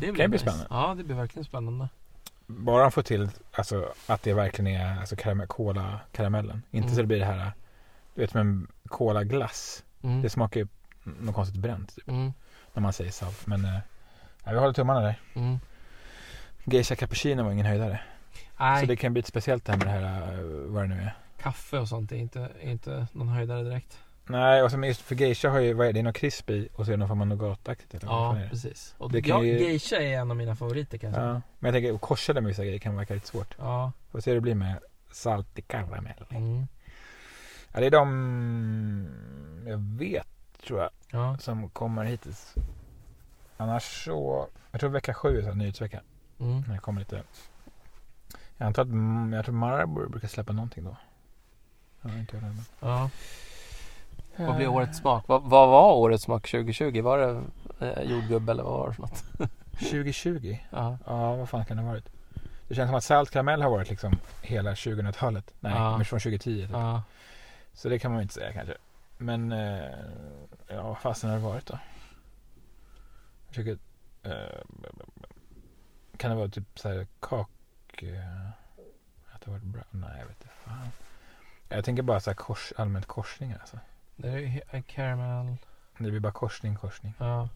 Det Kan ju bli spännande. Ja, det blir verkligen spännande. Bara de får till alltså, att det verkligen är alltså, karamell, cola karamellen. Inte Mm. så det blir det här, du vet som en cola glass. Mm. Det smakar ju något konstigt bränt typ, Mm. när man säger salt. Men eh, ja, vi håller tummarna där. Mm. Geisha cappuccino var ingen höjdare. Nej, Så det kan bli lite speciellt det här med det här, eh, vad det nu är. kaffe och sånt är inte, är inte någon höjdare direkt. Nej, och som just för geisha har ju, vad är det, det något krisp i och så är det någon form av nougataktigt Ja, det? precis. Och Det kan ja, ju- geisha är en av mina favoriter kanske. Ja, men jag tänker att korsa det med vissa grejer kan verka lite svårt. Ja. Får se hur det blir med saltig karamell. Mm. Ja, det är de jag vet tror jag Ja. som kommer hittills. Annars så, jag tror vecka sju är så här, nyhetsvecka. Mm. När det kommer lite. Jag antar att, mm, jag tror Marabou brukar släppa någonting då. Ja, inte jag men. ja. Vad blir årets smak? Vad, vad var årets smak 2020? Var det eh, jordgubbe eller vad var det för något? 2020? Ja. Ja, vad fan kan det ha varit? Det känns som att salt karamell har varit liksom hela 2000-talet. Nej, Ja. men från 2010. Typ. Ja. Så det kan man ju inte säga kanske. Men, eh, ja, vad fasen har det varit då? Jag försöker, eh, kan det vara typ så här kak... Eh, att det varit bra? Nej, jag vet inte fan. Jag tänker bara så här kors, allmänt korsningar alltså. Det är caramel. Det blir bara korsning, korsning. Ja.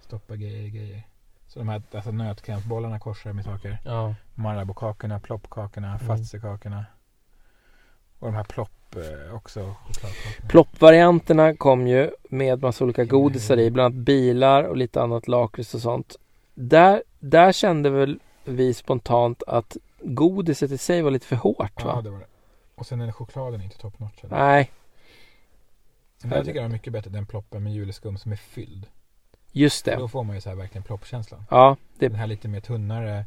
Stoppa grejer, grejer. Så de här alltså nötkrämsbollarna korsar med saker. Ja. Marabou-kakorna, ploppkakorna, Mm. fatsekakorna. Och de här plopp eh, också. Ploppvarianterna kom ju med massa olika godisar i, bland annat bilar och lite annat lakrits och sånt. Där, där kände väl vi spontant att godiset i sig var lite för hårt Ja, va? det var det. Och sen är chokladen inte top notch. eller? Nej, Men jag tycker jag är mycket bättre den ploppen med juleskum som är fylld. just det. Då får man ju så här verkligen ploppkänslan. Ja, det, Den här lite mer tunnare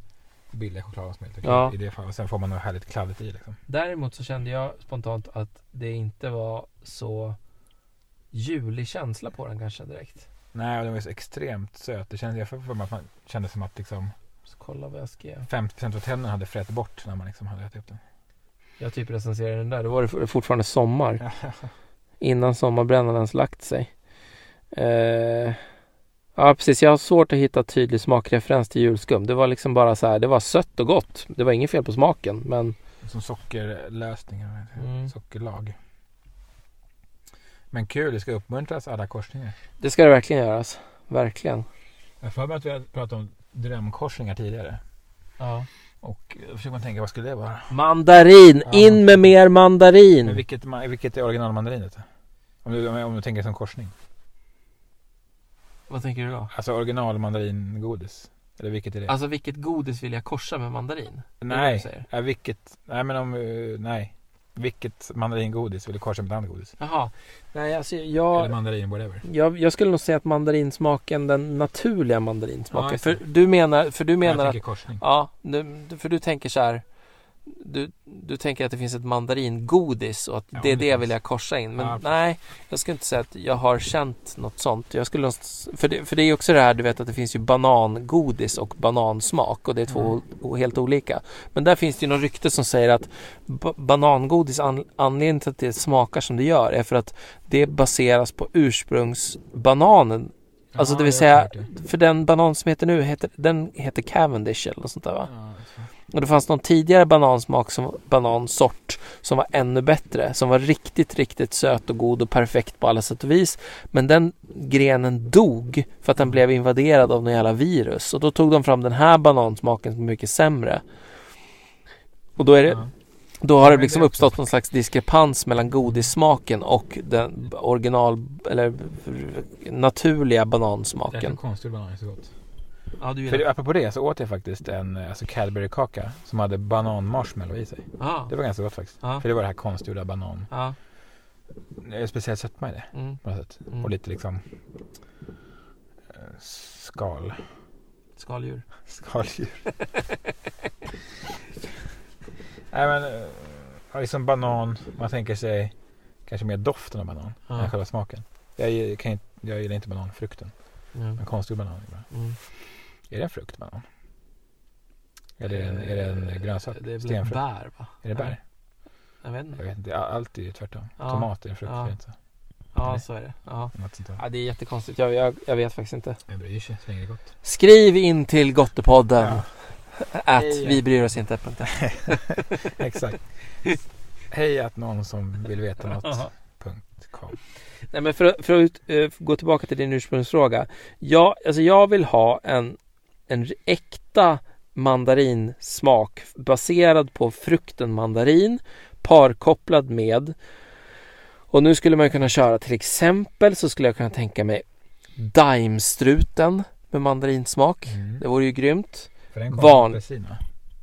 billiga chokladen som är lite Ja. i det fallet. Och sen får man något härligt kladdigt i liksom. däremot så kände jag spontant att det inte var så julig känsla på den kanske direkt. Nej, och den var så extremt söt. Det kändes, jag får för mig att man kände som att liksom Så kolla vad jag skrev. 50% av tänderna hade frätt bort när man liksom hade ätit upp den. Jag typ recenserade den där, då var det fortfarande sommar. Innan sommarbrännan ens lagt sig. Eh, ja precis, jag har svårt att hitta tydlig smakreferens till julskum. Det var liksom bara så här, det var sött och gott. Det var inget fel på smaken men Som det? Mm. Sockerlag. Men kul, det ska uppmuntras alla korsningar. det ska det verkligen göras. Verkligen. Jag har för mig att vi har pratat om drömkorsningar tidigare. Ja. Och då försöker man tänka, vad skulle det vara? Mandarin! Ja. In med mer Men mandarin! vilket, vilket är originalmandarinet? Om du, om du tänker som korsning. Vad tänker du då? Alltså originalmandaringodis. Eller vilket är det? Alltså vilket godis vill jag korsa med mandarin? nej, vilket, nej men om, eh, nej. Vilket mandaringodis vill du korsa med ett annat godis? Jaha. Nej, alltså Eller jag, mandarin, whatever. jag, jag skulle nog säga att mandarinsmaken, den naturliga mandarinsmaken. Ja, för du menar, för du menar jag att tänker korsning. Ja, du- för du tänker så här du, du tänker att det finns ett mandaringodis och att Ja, det är det finns. vill jag korsa in. Men Ja, nej, jag skulle inte säga att jag har känt något sånt. Jag skulle, för, det, för det är också det här, du vet att det finns ju banangodis och banansmak och det är två Mm. helt olika. Men där finns det ju något rykte som säger att ba- banangodis, an, anledningen till att det smakar som det gör är för att det baseras på ursprungsbananen. Alltså det vill jag säga, för den banan som heter nu, heter, den heter Cavendish eller något sånt där va? Ja. Och det fanns någon tidigare banansmak som banansort som var ännu bättre. Som var riktigt, riktigt söt och god och perfekt på alla sätt och vis. Men den grenen dog för att den blev invaderad av någon jävla virus. Och då tog de fram den här banansmaken som är mycket sämre. Och då, är det, då har det liksom uppstått någon slags diskrepans mellan godissmaken och den original eller naturliga banansmaken. så konstigt banan är så gott. Ja, du För apropå det så åt jag faktiskt en alltså Cadbury-kaka som hade banan-marshmallow i sig. Ja, Det var ganska gott faktiskt. ja, För det var det här konstgjorda banan. är speciellt sötma i det Mm. på något sätt. Mm. Och lite liksom eh, skal. Skaldjur. Skaldjur. Nej men, eh, liksom banan. Man tänker sig kanske mer doften av banan Ja. än själva smaken. Jag, kan inte, jag gillar inte bananfrukten. Mm. Men konstgjord banan är bra. Mm. Är det en frukt banan? Eller är det en, är det en grönsak? Det är väl Stenfrukt? bär va? Är det bär? Jag vet Jag inte. vet inte. Allt är ju tvärtom. Ja. Tomat är en frukt. Ja. inte så? Ja, så är det. Ja. Ja, det är jättekonstigt. Jag, jag, jag vet faktiskt inte. Jag bryr sig så länge det är gott. Skriv in till Gottepodden. Ja. Att Hej. vi bryr oss inte. Exakt. Hej att någon som vill veta något. Aha. Punkt com. Nej, men för, att- för att eh, gå tillbaka till din ursprungsfråga. Jag, alltså jag vill ha en, en äkta mandarinsmak baserad på frukten mandarin parkopplad med och nu skulle man kunna köra till exempel så skulle jag kunna tänka mig daimstruten med mandarinsmak. Mm. Det vore ju grymt. För den Van- kommer apelsin va?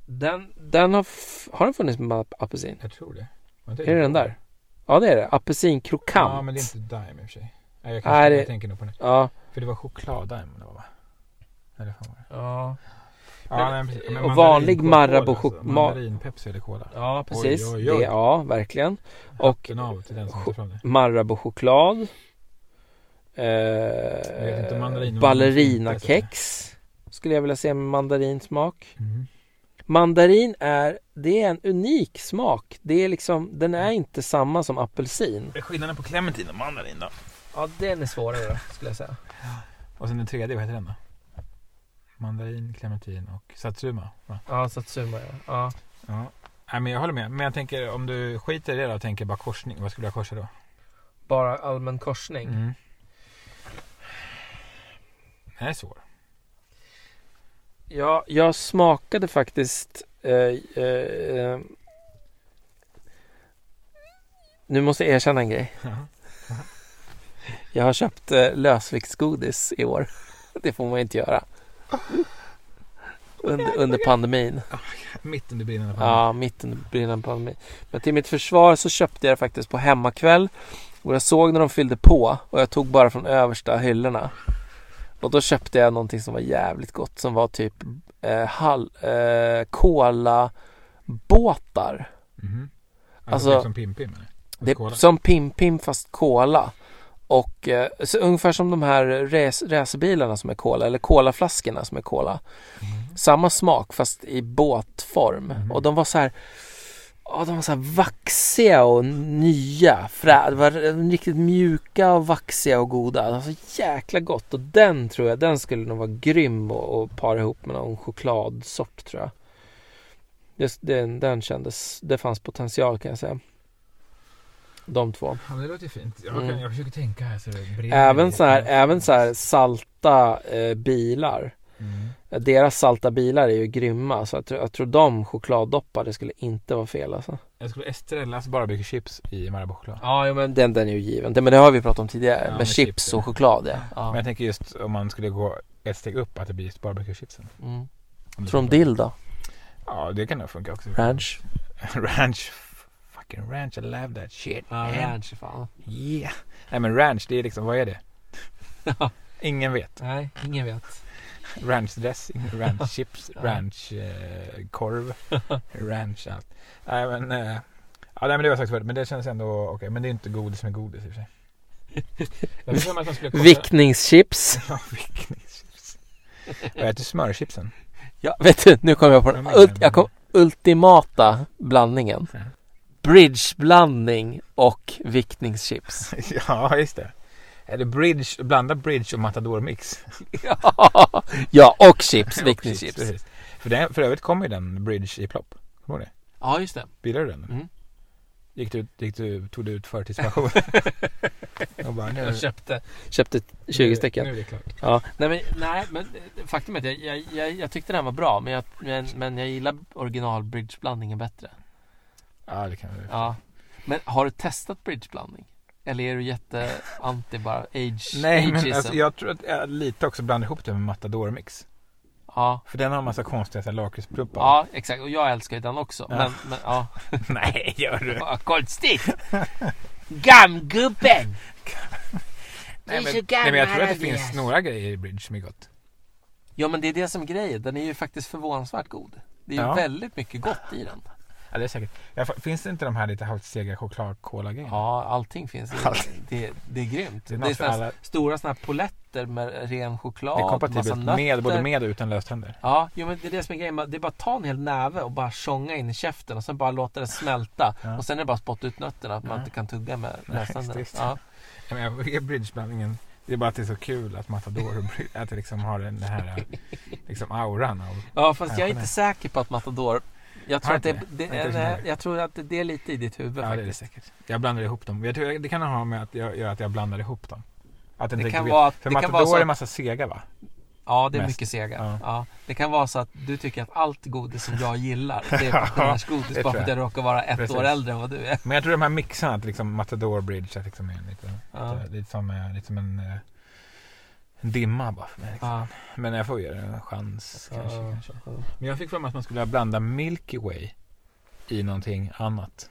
Den, den har, f- har den funnits med ap- apelsin? Jag tror det. Inte Är det den där? Ja det är det. Apelsinkrokant. Ja men det är inte Dime i och för sig. Nej, jag, Nej, kanske, det- jag tänker nog på den. Ja. För det var var va? Eller fan var det? Ja. Ja, Men- nej, precis. och mandarin- vanlig Marabou alltså. chok- ma- Mandarin-Pepsi eller Cola. Ja, precis. Oj, oj, oj. Det, ja, verkligen. Och Hatten av till den som cho- tar fram det. Marabou-choklad. Eh, mandarin- ballerinakex. Skulle jag vilja se med mandarinsmak. Mm. Mandarin är, det är en unik smak. Det är liksom, den är inte samma som apelsin. Vad är skillnaden på clementin och mandarin då? Ja, den är svårare skulle jag säga. Och sen den tredje, vad heter den då? Mandarin, clementin och satsuma. Va? Ja, satsuma ja. ja. Ja. Nej, men jag håller med. Men jag tänker om du skiter i det då och tänker bara korsning. Vad skulle jag korsa då? Bara allmän korsning. Mm. Den är svår. Ja, jag smakade faktiskt eh, eh, Nu måste jag erkänna en grej. Jag har köpt eh, lösviktsgodis i år. Det får man inte göra. Under, under pandemin. Mitt under brinnande Ja, mitt under brinnande pandemi. Men till mitt försvar så köpte jag det faktiskt på hemmakväll. Och jag såg när de fyllde på och jag tog bara från översta hyllorna. Och då köpte jag någonting som var jävligt gott som var typ eh, hall, eh, cola båtar. Mhm. Alltså- Alltså, typ som Pim Pim eller? Det är Cola. som Pim Pim fast cola. Och eh, så ungefär som de här race- racerbilarna som är cola eller colaflaskorna som är cola. Mhm. Samma smak fast i båtform. Mhm. Och de var så här Ja, de var så här vaxiga och nya. Frä, det var riktigt mjuka och vaxiga och goda. Det var så jäkla gott. Och den tror jag, den skulle nog vara grym att att para ihop med någon chokladsort tror jag. Just den, den kändes, det fanns potential kan jag säga. De två. Ja, men det låter fint. Jag, Mm. kan, jag försöker tänka här så det brinner Även så här, även så här salta eh, bilar. Mm. Deras salta bilar är ju grymma så jag tror, jag tror de chokladdoppade skulle inte vara fel alltså. Jag skulle Estrellas barbecue-chips i Marabou-choklad. Ja, jo, men den, den är ju given. Det, men det har vi pratat om tidigare Ja, med, med chips chips, och ja. choklad ja. Men ja. jag tänker just om man skulle gå ett steg upp att det blir just barbecue-chipsen. Mm. Tror de dill då? Ja, det kan nog funka också. Ranch? Ranch. Fuck fucking ranch, I love that shit. Ja, man. ranch fan. Yeah. Nej men ranch, det är liksom, vad är det? Ja. Ingen vet. Nej, ingen vet. Ranch dressing, ranch chips, ranch eh, korv, ranch allt. Nej men, eh, ja, nej, men det var sagt förut, men det känns ändå okej. Men det är inte godis med godis i och för sig. Jag Vickningschips. Ja, vickningschips. Jag äter smörchipsen. Ja, vet du, nu kom jag på den. Jag kom, ultimata blandningen. Bridgeblandning och vickningschips. ja, just det. Är det bridge, blanda bridge och matador mix? ja, och chips, Och vickningschips. precis. För, den, för övrigt kommer ju den bridge i plopp. Kommer du det? Ja, just det. Gillade du den? Mm. Gick du, gick du, tog du ut förtidspension? och bara, nu, Jag köpte, köpte 20 stycken. Nu är det klart. Ja, nej men, nej, men faktum är att jag, jag, jag, jag tyckte den var bra men jag, men, men jag gillar original bridgeblandningen bättre. Ja, det kan vi. Ja. Men har du testat bridgeblandning? Eller är du jätte anti bara age, Nej, men alltså, jag tror att jag lite också blandar ihop det med matador mix. Ja, För den har en massa konstiga lakritspluppar. ja exakt och jag älskar ju den också. Ja. Men, men ja. Nej, gör du? Vad konstigt! Gammgubben! Nej, men, nej, men jag tror att det finns några grejer i bridge som är gott. Ja men det är det som är grejen. Den är ju faktiskt förvånansvärt god. Det är ju Ja. väldigt mycket gott i den. Ja, det är säkert. Ja, finns det inte de här lite havssega chokladkola-grejerna? Ja, allting finns. i- Allt. Det, det är grymt. Det är Det är, såna alla. stora såna här poletter med ren choklad. Det är kompatibelt med, både med och utan löständer. Ja, jo, men det är det som är grejen. Det är bara att ta en hel näve och bara tjonga in i käften och sen bara låta det smälta. Ja. Och sen är det bara att spotta ut nötterna. Att man inte kan tugga med löständerna. Ja. Jag tycker bridgeblandningen, det är bara att det är så kul att Matador att det liksom har den här liksom auran av... ja, fast Ja, jag är inte säker på att Matador Jag tror, att det, det, det? Det, jag tror att det, det är lite i ditt huvud Ja, det är det faktiskt. säkert. Jag blandar ihop dem. Jag tror det kan ha med att jag, göra att jag blandar ihop dem. Att Det kan vara. För det kan vara så är att, massa sega va? Ja, det är mest. mycket sega. Ja. Ja. Det kan vara så att du tycker att allt godis som jag gillar, det är pensionärsgodis det bara för att jag råkar vara ett Precis. år äldre än vad du är. Men jag tror de här mixarna, att liksom Matador Bridge, att liksom är lite, Ja. lite, lite, som, lite som en, eh, en dimma bara för mig. Liksom. Ja. Men jag får ge det en chans kanske, Ja. kanske. Men jag fick för mig att man skulle blanda Milky Way i någonting annat.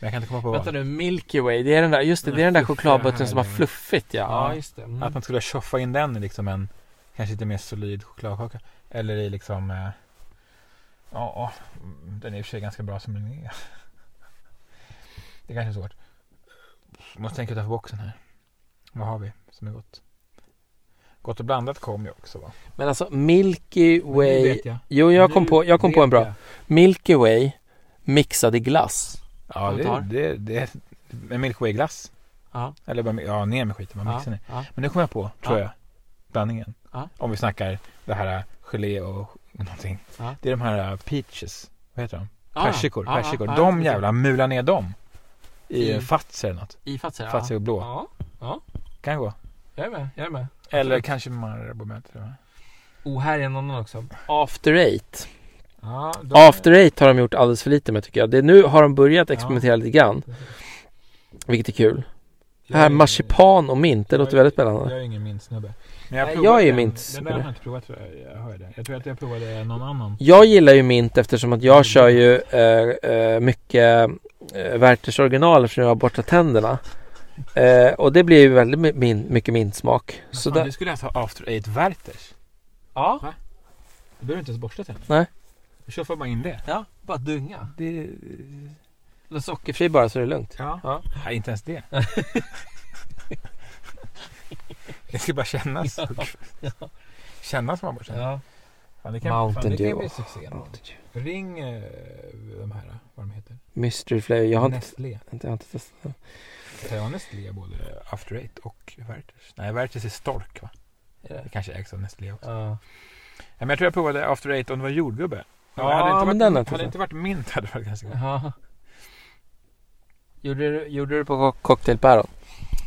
Men jag kan inte komma på Vänta vad. nu, Milky Way, det är den där, just det, Den det är den där fluffiga chokladbutten som har fluffigt ja. Ja. Ja, just det. Mm. Att man skulle tjoffa in den i liksom en kanske lite mer solid chokladkaka. Eller i liksom eh, Ja, mm, den är i och för sig ganska bra som den är. Det kanske är svårt. Måste tänka utanför boxen här. Vad har vi som är gott? Gott och blandat kom ju också va? Men alltså Milky Way, jag. jo jag kom Nu på, jag kom på en bra. jag. Milky Way mixad i glass. Ja, det, Kommentar? det, det, med Milky Way glass. Ja, Eller bara, ja, ner med skiten, man mixar ner. ja. Men nu kommer jag på, tror Ja. jag, blandningen. Ja. Om vi snackar det här äh, gelé och någonting. Ja. Det är de här äh, peaches, vad heter de? Ja, Persikor, ja, persikor. ja, de ja, jävla mular ner dem. I I- Fazer eller något. I? Fazer Ja. och blå. ja. Kan gå. Jag är med, jag är med. Eller Absolut. kanske Marabou jag. Oh, här är en annan också. After Eight. Ja, de- After Eight har de gjort alldeles för lite med tycker jag. Det, nu har de börjat experimentera lite grann. Vilket är kul. Det här Jag är- marsipan och mint, det låter väldigt spännande. Jag är ingen mintsnubbe. Men Nej, provade jag är ju den- mint- Den där har jag inte provat tror jag. Jag hör det. Jag tror att jag provade någon annan. Jag gillar ju mint eftersom att jag kör ju eh, eh, mycket eh, Werthers original eftersom jag har bortat tänderna. Eh, och det blir ju väldigt min, mycket mintsmak. Så Så där, Du skulle alltså ha After Eight Werthers? ja, Du behöver inte ens borsta tänderna. Nej. Du kör bara in det. ja, bara dunga. det... Eller sockerfri bara så är det lugnt. Ja. Ja. Nej, inte ens det. det ska bara kännas. Kännas som man bara känner. Ja. Fan, det Mountain fan, kan Dew. bli succé. Ring eh, de här, vad de heter. Mystery flavor. Jag har inte, Nestlé. inte, jag har inte testat. Kan jag Nestlé både After Eight och Werthers? Nej, Werthers är Stork va? Är Det kanske ägs av Nestlé också. Ja. Ja, men jag tror jag provade After Eight om det var jordgubbe. Ja, hade inte varit, den hade inte varit mint hade det varit ganska gott. Jaha. Gjorde du, gjorde du på co- cocktailpäron?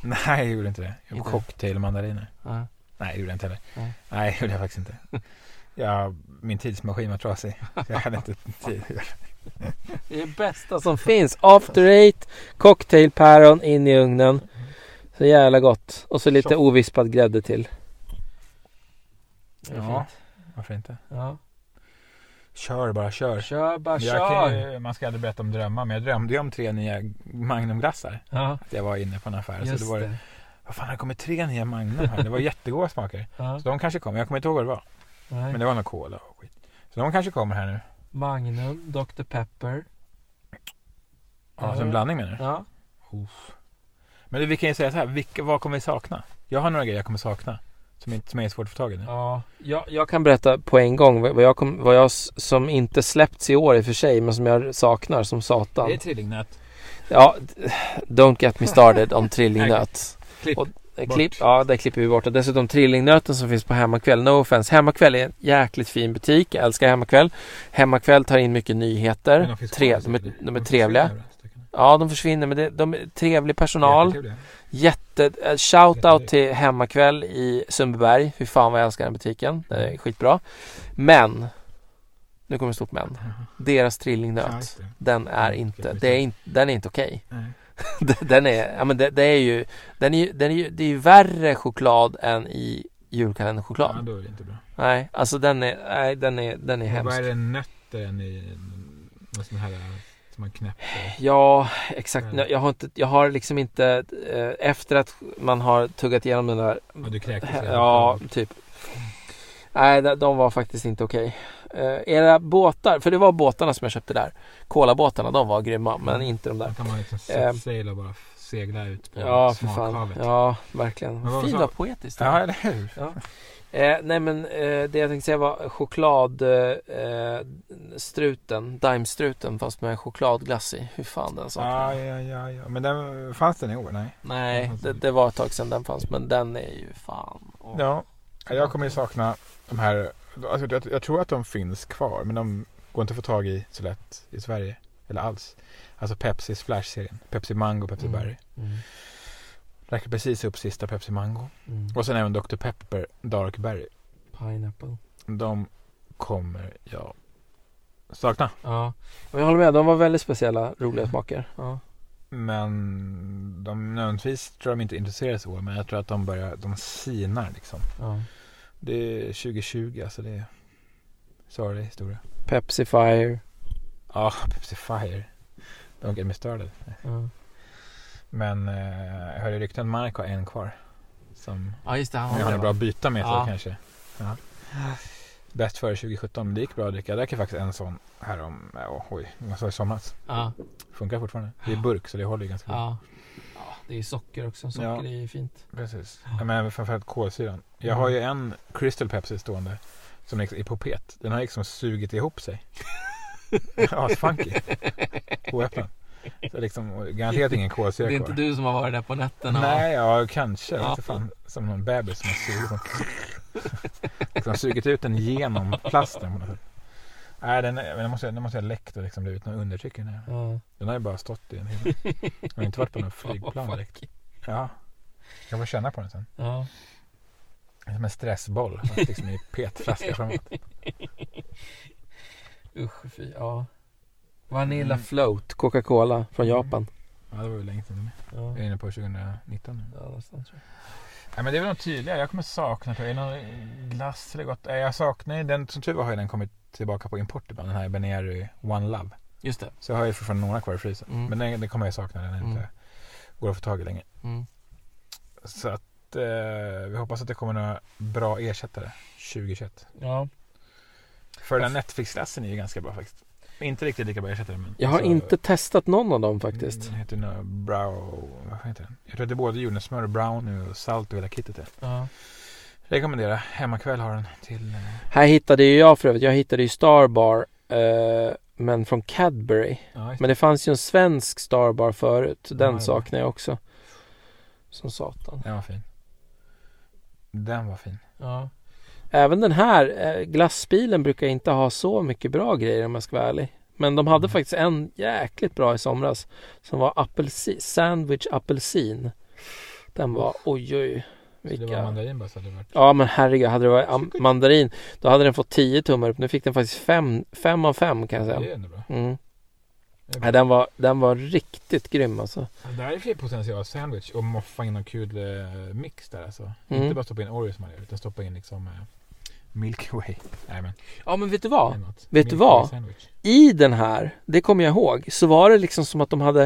Nej, jag gjorde inte det. Jag gjorde cocktail och mandariner. Ja. Nej, det gjorde jag inte heller. Nej. Nej, det gjorde jag faktiskt inte. Jag, min tidsmaskin var trasig. Så jag hade inte tid. Det är det bästa som finns. After eight, cocktailpäron in i ugnen. Så jävla gott. Och så lite ovispad grädde till. Ja. fint. Varför inte? ja. Kör bara, kör. Kör bara, jag kör! kan ju, man ska aldrig berätta om drömmar, men jag drömde ju om tre nya Magnumglassar. Ja, Att jag var inne på en affär. Så just det var, det. vad fan, det kommer tre nya Magnum här. Det var jättegoda smaker. Ja, Så de kanske kommer. Jag kommer inte ihåg vad det var. Nej. Men det var nog cola och skit. Så de kanske kommer här nu. Magnum, Dr Pepper. Ja, som en blandning menar du? Ja. Men du, vi kan ju säga så här, vilka, vad kommer vi sakna? Jag har några grejer jag kommer sakna. Som, inte, som är svårt att få tag i nu. Ja, jag, jag kan berätta på en gång vad jag, kom, vad jag som inte släppts i år i och för sig men som jag saknar som satan. Det är trillingnöt. Ja, don't get me started om trillingnöt. Klipp. Och- Klipp, ja, det klipper vi bort. Och dessutom trillingnöten som finns på Hemmakväll. No offense. Hemmakväll är en jäkligt fin butik. Jag älskar Hemmakväll. Hemmakväll tar in mycket nyheter. Men de Tre, de, är, så de är trevliga. Ja, de försvinner men det, de är trevlig personal. Jättetrevliga. Jätte, eh, shout out Jättetrevligt. till Hemmakväll i Sundbyberg. Fy fan vad jag älskar den butiken. Det är skitbra. Men, nu kommer ett stort men. Deras trillingnöt, den är inte, det är in, den är inte okej. Nej. den är, ja men det, det är ju, den är den är ju, det är ju värre choklad än i julkalenderchoklad. Ja, då är det inte bra. Nej, alltså den är, nej den är, den är Och hemsk. Vad är det nötter än i någon sån här som man knäpper? Ja, exakt. Eller? Jag har, inte, jag har liksom inte, eh, efter att man har tuggat igenom den där Ja, du kräktes. Ja, typ. Nej, de- var faktiskt inte okej. Eh, era båtar, för det var båtarna som jag köpte där. Kolabåtarna, de var grymma, men inte de där. Då kan man liksom Eh, set sail och bara segla ut på Ja, för fan. Ja, verkligen. Men Fint vad poetiskt. Ja, eller hur? Eh, nej men eh, det jag tänkte säga var chokladstruten, eh, struten, Daimstruten fast med chokladglass i. Hur fan den Ja, saknar ja, ja, ja. Men den, fanns den i år? Nej. Nej, det, det var ett tag sedan den fanns men den är ju fan. åh. Ja, jag kommer ju sakna de här. Alltså, jag, jag tror att de finns kvar, men de går inte att få tag i så lätt i Sverige. Eller alls. Alltså Pepsis Flash-serien. Pepsi Mango, Pepsi Mm. Berry. Mm, Räcker precis upp sista Pepsi Mango. mm. Och sen även Dr. Pepper Dark Berry. Pineapple. De kommer jag sakna. Ja, jag håller med. De var väldigt speciella, roliga smaker. Ja. Men de nödvändigtvis tror jag de inte är intresserade så. Men jag tror att de börjar, de sinar liksom. Ja. Det är 2020 alltså det är sorglig historia. Pepsi Fire. Ja, Pepsi Fire. Don't get me started. Ja, Men eh, jag hörde rykten att Mark har en kvar. Som ja just det. Han har en bra att byta med Ja. så kanske. Ja. Bäst före 2017. Men det gick bra att dricka. Jag drack faktiskt en sån här om, ja, oj, vad sa jag, i somras. Ja, Funkar fortfarande. Det är burk så det håller ju ganska bra. ja. Det är socker också. Socker Ja. är fint. Precis. Ja, men framförallt kolsyran. Jag har ju en Crystal Pepsi stående. Som är i popet. Den har liksom sugit ihop sig. Asfunky. Oöppnad. Så liksom, garanterat ingen Det kolsyra är inte kvar. du som har varit där på nätterna? Nej, ja kanske. Ja. fan. Som någon bebis som har sugit liksom sugit ut den genom plasten på något sätt. Nej, den, är- den, måste, den måste ha läckt och liksom blivit någon undertryck den. Ja. Den har ju bara stått i en hel Den har inte varit på någon flygplan direkt. Ja. Jag får känna på den sen. Ja. Som en stressboll. Liksom i petflaska framåt. Usch fy. Ja. Vanilla Mm. float. Coca-Cola från Japan. Ja, det var ju länge sedan. Ja. Jag är inne på 2019 nu. Ja, nästan tror Nej, men det är väl något tydligare. Jag kommer sakna, tror jag. Är det någon glass eller gott? Jag saknar den. Som tur var har den kommit tillbaka på import ibland. Den här Beneri One Love. Just det. Så jag har ju fortfarande några kvar i frysen. Mm. Men den, den kommer jag sakna. Den Mm. inte går att få tag i länge. Mm. Så att eh, vi hoppas att det kommer några bra ersättare 2021. Ja. För den Netflix-glassen är ju ganska bra faktiskt. Inte riktigt lika bra ersättare men. Jag har alltså, inte testat någon av dem faktiskt. Den heter nog Brow... Vad heter den? Jag tror att det är både jordnötssmör och brown och salt och hela kittet. Är. Ja. Rekommendera. Hemmakväll har den till... eh, Här hittade ju jag för övrigt. Jag hittade ju Starbar. Eh, men från Cadbury. Ja, Men det fanns ju en svensk Starbar förut. Ja, Den det- saknar jag också. Som satan. Den var fin. Den var fin. Ja. Även den här eh, glassbilen brukar inte ha så mycket bra grejer om jag ska vara ärlig. Men de hade Mm. faktiskt en jäkligt bra i somras. Som var apelsin, sandwich apelsin. Den var oj oj. Så det var Vilka. mandarin bara så hade det varit... Ja men herregud, hade det varit mandarin då hade den fått 10 tummar upp. Nu fick den faktiskt 5 fem av 5 kan jag Det säga. är ändå bra. Mm. Det är bra. Nej, den, var, den var riktigt grym alltså. Det där är fler potential sandwich och moffa in någon kul eh, mix där alltså. Mm. Inte bara stoppa in Oreo som man gör utan stoppa in liksom eh, Milky Way. Nej men. Ja men vet du vad? Vet du Milky vad? Way sandwich. I den här, det kommer jag ihåg, så var det liksom som att de hade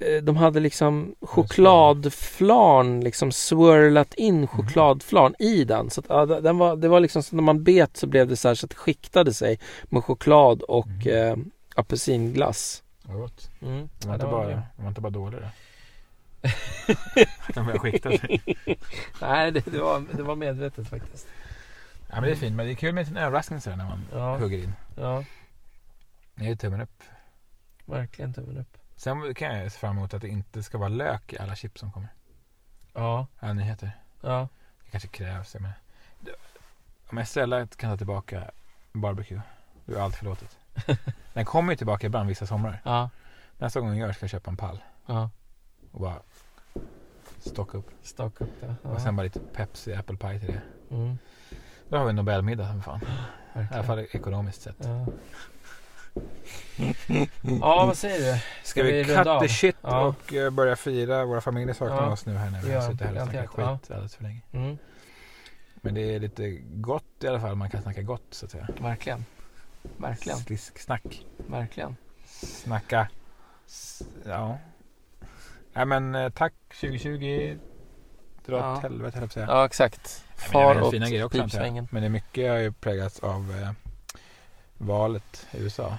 eh, de hade liksom chokladflarn liksom swirlat in chokladflarn i den. Så att, ja, den var, det var liksom så när man bet så blev det så här så att det skiktade sig med choklad och Mm. eh, apelsinglass. Vad gott. Mm. Det var, Ja, det bara, var det var inte bara dålig det. Den började skikta sig. Nej, det, det, var, det var medvetet faktiskt. Ja men det är fint. Men det är kul med en överraskning sådär när man Ja. hugger in. Ja, Det är tummen upp. verkligen tummen upp. Sen kan jag se fram emot att det inte ska vara lök i alla chips som kommer. Ja, Alla nyheter. ja. Det kanske krävs. Jag menar. Om Estrella kan ta tillbaka barbecue. Då är allt förlåtet. Den kommer ju tillbaka ibland vissa somrar. Ja, Nästa gång jag gör ska jag köpa en pall. ja. Och bara stocka upp. Staka upp det. Ja. Och sen bara lite Pepsi Apple Pie till det. Mm, Då har vi Nobelmiddag som fan. I alla fall ekonomiskt sett. Ja. ja, vad säger du? Ska vi runda cut the shit Ja. och eh, börja fira? Våra familjer saknar Ja. oss nu här när vi Ja, har suttit här och snackat skit alldeles för länge. Mm, Men det är lite gott i alla fall. Man kan snacka gott så att säga. verkligen. Verkligen. Slisksnack. Verkligen. Snacka. Ja. Nej men eh, tack 2020. Dra Ja. åt helvete höll jag på att säga. Ja, exakt. Nej, Far åt fina grejer också pipsvängen. Men det är mycket har ju präglats av eh, valet i USA.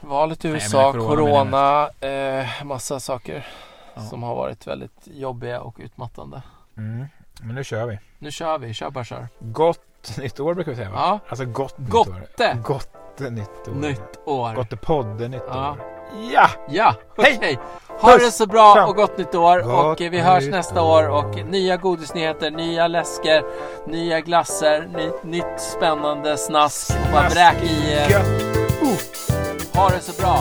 Valet i Nej, USA, men corona corona, eh, massa saker Ja. som har varit väldigt jobbiga och utmattande. Mm. Men nu kör vi. Nu kör vi, kör bara kör. Gott nytt år brukar vi säga va? Ja, Alltså gott nytt Gotte. år. Gott nytt år. nytt år. Gott podden nytt Ja. år. Ja! Ja, Hej! okej. Ha Puss. det så bra och gott nytt år Gott och eh, vi hörs nästa år. och nya godisnyheter, nya läsker, nya glasser, ny, nytt spännande snask och bara vräk i. eh, Gött! Ha det så bra!